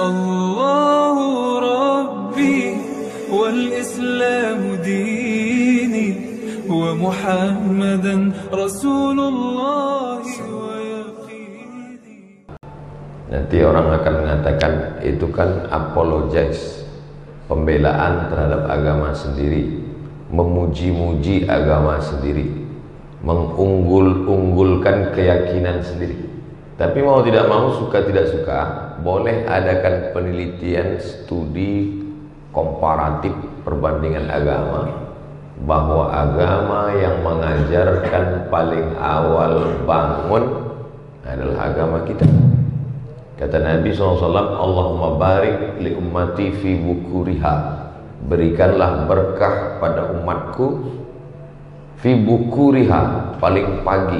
الله ربي والإسلام ديني ومحمدا رسول الله ويقيني Nanti orang akan mengatakan itu kan apologize, pembelaan terhadap agama sendiri, memuji-muji agama sendiri, mengunggul-unggulkan keyakinan sendiri. Tapi mau tidak mau, suka tidak suka, boleh adakan penelitian studi komparatif perbandingan agama bahwa agama yang mengajarkan paling awal bangun adalah agama kita. Kata Nabi SAW, Allahumma barik li ummati fi bukuriha. Berikanlah berkah pada umatku fi bukuriha, paling pagi.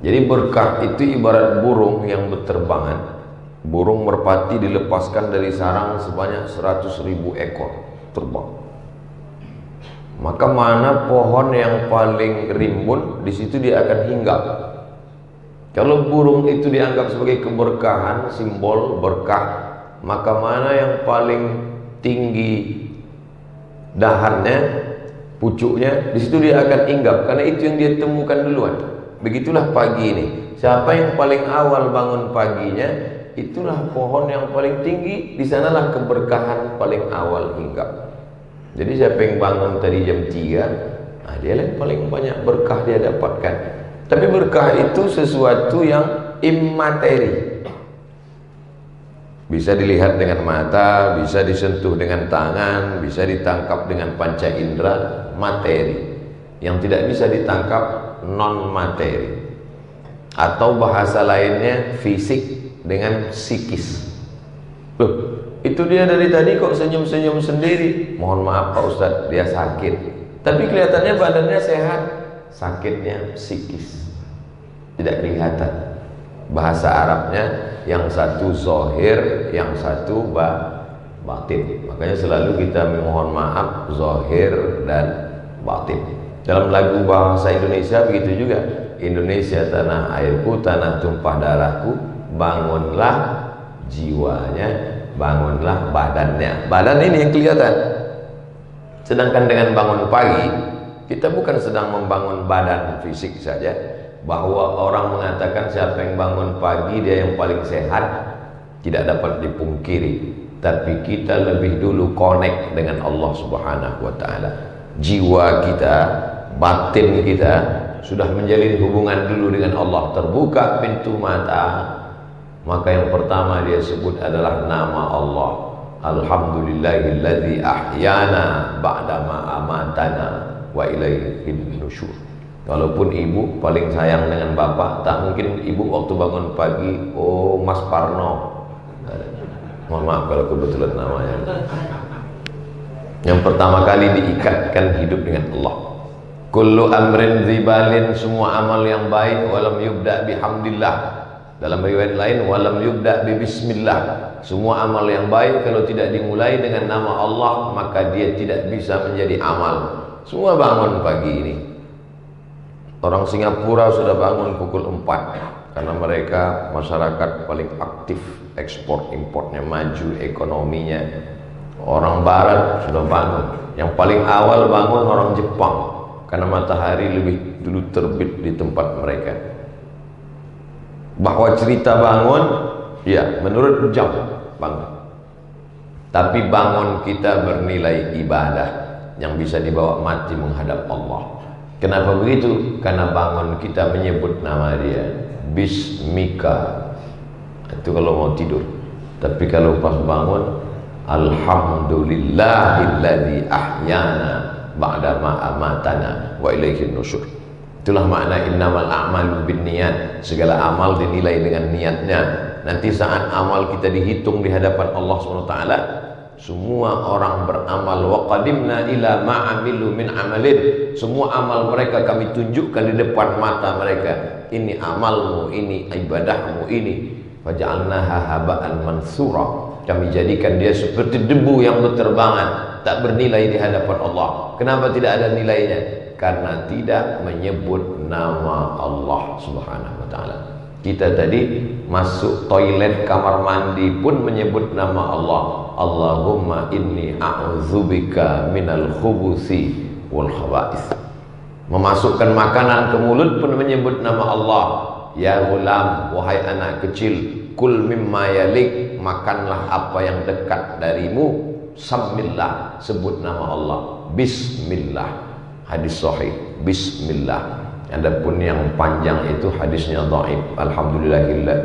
Jadi berkah itu ibarat burung yang berterbangan. Burung merpati dilepaskan dari sarang sebanyak 100 ribu ekor terbang. Maka mana pohon yang paling rimbun, di situ dia akan hinggap. Kalau burung itu dianggap sebagai keberkahan, simbol berkah, maka mana yang paling tinggi dahannya, pucuknya, di situ dia akan hinggap karena itu yang dia temukan duluan. Begitulah pagi ini. Siapa yang paling awal bangun paginya, itulah pohon yang paling tinggi, di sanalah keberkahan paling awal hinggap. Jadi siapa yang bangun tadi jam 3, nah dia yang paling banyak berkah dia dapatkan. Tapi berkah itu sesuatu yang immateri. Bisa dilihat dengan mata, bisa disentuh dengan tangan, bisa ditangkap dengan panca indera, materi. Yang tidak bisa ditangkap non materi. Atau bahasa lainnya fisik dengan psikis. Loh, itu dia dari tadi kok senyum-senyum sendiri. Mohon maaf Pak Ustadz, dia sakit. Tapi kelihatannya badannya sehat. Sakitnya psikis. Tidak kelihatan. Bahasa Arabnya yang satu zohir, yang satu ba batin. Makanya selalu kita memohon maaf zohir dan batin. Dalam lagu bahasa Indonesia begitu juga. Indonesia tanah airku, tanah tumpah darahku, bangunlah jiwanya, bangunlah badannya. Badan ini yang kelihatan. Sedangkan dengan bangun pagi, kita bukan sedang membangun badan fisik saja, bahwa orang mengatakan siapa yang bangun pagi dia yang paling sehat tidak dapat dipungkiri tapi kita lebih dulu connect dengan Allah Subhanahu wa taala jiwa kita batin kita sudah menjalin hubungan dulu dengan Allah terbuka pintu mata maka yang pertama dia sebut adalah nama Allah Alhamdulillahilladzi ahyana ba'dama amatana wa ilaihi nusyur Walaupun ibu paling sayang dengan bapak, tak mungkin ibu waktu bangun pagi, oh Mas Parno. Mohon maaf kalau kebetulan namanya. Yang pertama kali diikatkan hidup dengan Allah. Kullu amrin zibalin semua amal yang baik walam yubda bihamdillah. Dalam riwayat lain walam yubda bi bismillah. Semua amal yang baik kalau tidak dimulai dengan nama Allah maka dia tidak bisa menjadi amal. Semua bangun pagi ini Orang Singapura sudah bangun pukul 4 karena mereka masyarakat paling aktif ekspor importnya maju ekonominya. Orang barat sudah bangun. Yang paling awal bangun orang Jepang karena matahari lebih dulu terbit di tempat mereka. Bahwa cerita bangun ya menurut jam bangun. Tapi bangun kita bernilai ibadah yang bisa dibawa mati menghadap Allah. Kenapa begitu? Karena bangun kita menyebut nama dia Bismika Itu kalau mau tidur Tapi kalau pas bangun Alhamdulillahilladzi ahyana Ba'dama amatana Wa ilaihin nusyur Itulah makna innamal a'malu bin niat Segala amal dinilai dengan niatnya. Nanti saat amal kita dihitung di hadapan Allah SWT semua orang beramal wa qadimna ila ma'amilu min amalin. Semua amal mereka kami tunjukkan di depan mata mereka. Ini amalmu ini ibadahmu ini. Faj'alnaha haba'an mansura. Kami jadikan dia seperti debu yang berterbangan tak bernilai di hadapan Allah. Kenapa tidak ada nilainya karena tidak menyebut nama Allah Subhanahu wa taala Kita tadi masuk toilet kamar mandi pun menyebut nama Allah. Allahumma inni a'udzubika minal khubusi wal khaba'is. Memasukkan makanan ke mulut pun menyebut nama Allah. Ya gulam, wahai anak kecil, kul mimma yalik, makanlah apa yang dekat darimu. Samillah, sebut nama Allah. Bismillah. Hadis sahih. Bismillah. Adapun yang panjang itu hadisnya dhaif. Alhamdulillahillah.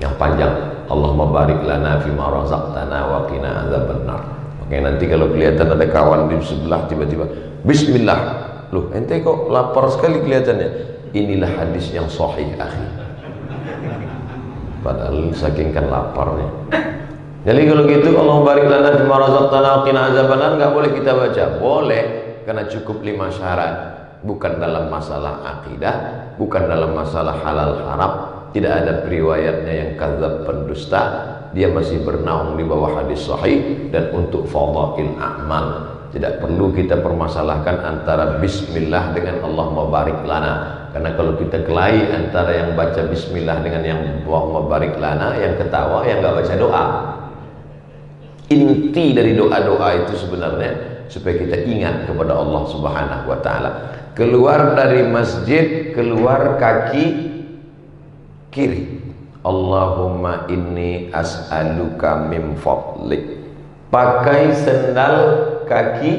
Yang panjang Allahumma barik lana fi ma razaqtana wa qina adzabannar. Oke, nanti kalau kelihatan ada kawan di sebelah tiba-tiba bismillah. Loh, ente kok lapar sekali kelihatannya. Inilah hadis yang sahih, akhi. Padahal saking kan laparnya. Jadi kalau gitu Allah barik lana fi ma razaqtana wa qina adzabannar enggak boleh kita baca. Boleh karena cukup lima syarat bukan dalam masalah akidah, bukan dalam masalah halal haram, tidak ada periwayatnya yang kadzab pendusta, dia masih bernaung di bawah hadis sahih dan untuk fadhail a'mal. Tidak perlu kita permasalahkan antara bismillah dengan Allah mabarik lana. Karena kalau kita kelahi antara yang baca bismillah dengan yang Allah mabarik lana, yang ketawa, yang nggak baca doa. Inti dari doa-doa itu sebenarnya supaya kita ingat kepada Allah Subhanahu wa taala. Keluar dari masjid keluar kaki kiri. Allahumma inni as'aluka min fadlik pakai sendal kaki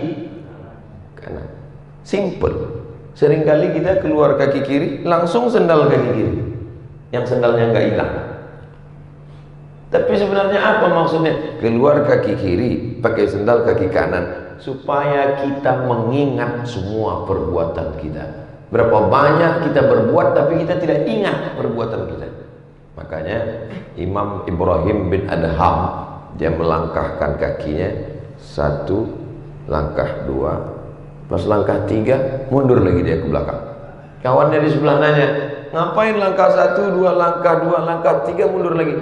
kanan. Simple. Seringkali kita keluar kaki kiri langsung sendal kaki kiri. Yang sendalnya nggak hilang. Tapi sebenarnya apa maksudnya? Keluar kaki kiri pakai sendal kaki kanan supaya kita mengingat semua perbuatan kita. Berapa banyak kita berbuat tapi kita tidak ingat perbuatan kita. Makanya Imam Ibrahim bin Adham dia melangkahkan kakinya satu langkah dua pas langkah tiga mundur lagi dia ke belakang. Kawannya di sebelah nanya ngapain langkah satu dua langkah dua langkah tiga mundur lagi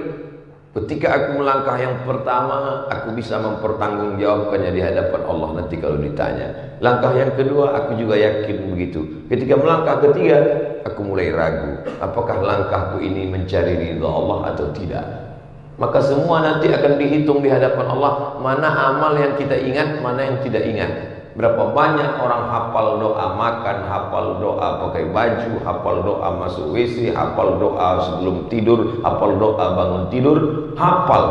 Ketika aku melangkah yang pertama, aku bisa mempertanggungjawabkannya di hadapan Allah nanti kalau ditanya. Langkah yang kedua, aku juga yakin begitu. Ketika melangkah ketiga, aku mulai ragu, apakah langkahku ini mencari ridha Allah atau tidak. Maka semua nanti akan dihitung di hadapan Allah, mana amal yang kita ingat, mana yang tidak ingat. Berapa banyak orang hafal doa makan, hafal doa pakai baju, hafal doa masuk WC, hafal doa sebelum tidur, hafal doa bangun tidur, hafal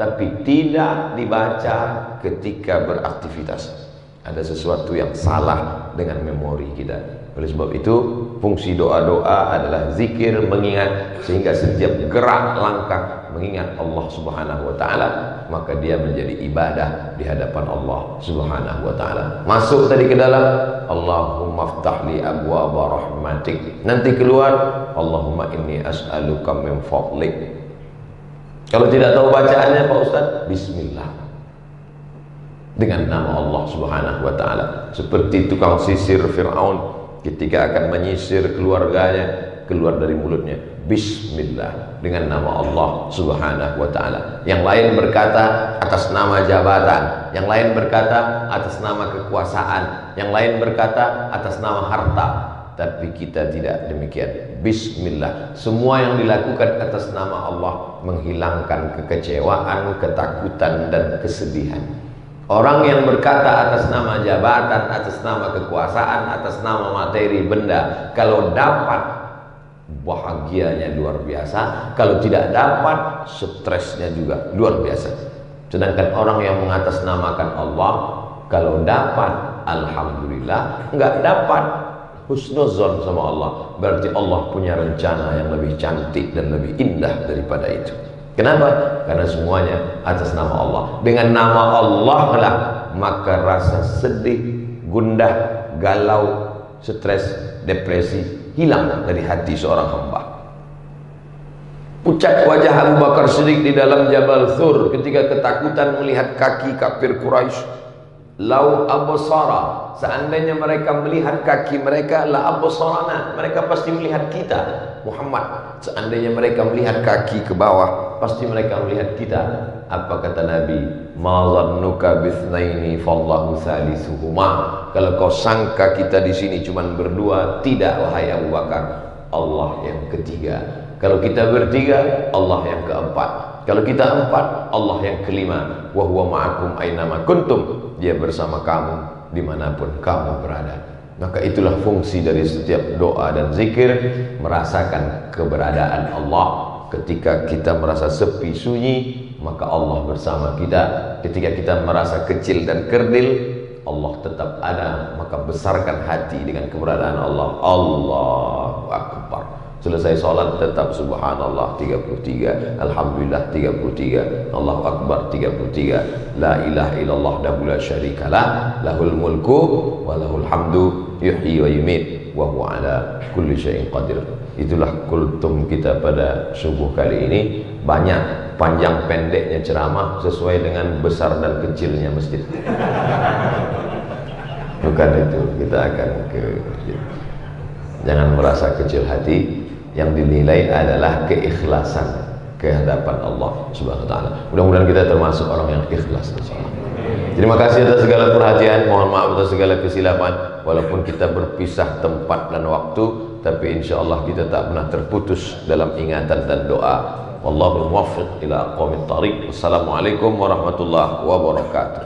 tapi tidak dibaca ketika beraktivitas. Ada sesuatu yang salah dengan memori kita. Oleh sebab itu, fungsi doa-doa adalah zikir mengingat sehingga setiap gerak langkah mengingat Allah Subhanahu wa taala, maka dia menjadi ibadah di hadapan Allah Subhanahu wa taala. Masuk tadi ke dalam Allahumma ftahli abwaaba rahmatik. Nanti keluar Allahumma inni as'aluka min fadlik. Kalau tidak tahu bacaannya Pak Ustaz, bismillah. Dengan nama Allah Subhanahu wa taala. Seperti tukang sisir Firaun ketika akan menyisir keluarganya keluar dari mulutnya. Bismillah. Dengan nama Allah subhanahu wa ta'ala. Yang lain berkata atas nama jabatan. Yang lain berkata atas nama kekuasaan. Yang lain berkata atas nama harta. Tapi kita tidak demikian Bismillah. Semua yang dilakukan atas nama Allah menghilangkan kekecewaan, ketakutan dan kesedihan. Orang yang berkata atas nama jabatan, atas nama kekuasaan, atas nama materi benda, kalau dapat bahagianya luar biasa, kalau tidak dapat stresnya juga luar biasa. Sedangkan orang yang mengatasnamakan Allah, kalau dapat alhamdulillah, enggak dapat husnuzon sama Allah. Berarti Allah punya rencana yang lebih cantik dan lebih indah daripada itu. Kenapa? Karena semuanya atas nama Allah. Dengan nama Allah lah maka rasa sedih, gundah, galau, stres, depresi hilang dari hati seorang hamba. Pucat wajah Abu Bakar Siddiq di dalam Jabal Thur ketika ketakutan melihat kaki kafir Quraisy Lau abasara Seandainya mereka melihat kaki mereka La abasarana Mereka pasti melihat kita. Muhammad Seandainya mereka melihat kaki ke bawah Pasti mereka melihat kita. Apa kata Nabi? Ma zannuka bithnaini Fallahu salisuhuma. Kalau kau sangka kita di sini cuma berdua Tidak wahai Abu Bakar. Allah yang ketiga. Kalau kita bertiga, Allah yang keempat. Kalau kita empat, Allah yang kelima. Wa huwa ma'akum ainama kuntum. Dia bersama kamu di mana pun kamu berada. Maka itulah fungsi dari setiap doa dan zikir merasakan keberadaan Allah. Ketika kita merasa sepi sunyi, maka Allah bersama kita. Ketika kita merasa kecil dan kerdil, Allah tetap ada. Maka besarkan hati dengan keberadaan Allah. Allahu Akbar. Selesai sholat tetap subhanallah 33 Alhamdulillah 33 Allahu Akbar 33 La ilaha illallah dahu la syarikalah Lahul mulku wa lahul hamdu Yuhyi wa yumit Wa ala kulli syai'in qadir. Itulah kultum kita pada subuh kali ini. Banyak panjang pendeknya ceramah Sesuai dengan besar dan kecilnya masjid. Bukan itu Kita akan ke Jangan merasa kecil hati yang dinilai adalah keikhlasan kehadapan Allah Subhanahu wa taala. Mudah-mudahan kita termasuk orang yang ikhlas insyaallah. Terima kasih atas segala perhatian, mohon maaf atas segala kesilapan walaupun kita berpisah tempat dan waktu tapi insyaallah kita tak pernah terputus dalam ingatan dan doa. Wallahu muwaffiq ila aqwamit thariq. Wassalamualaikum warahmatullahi wabarakatuh.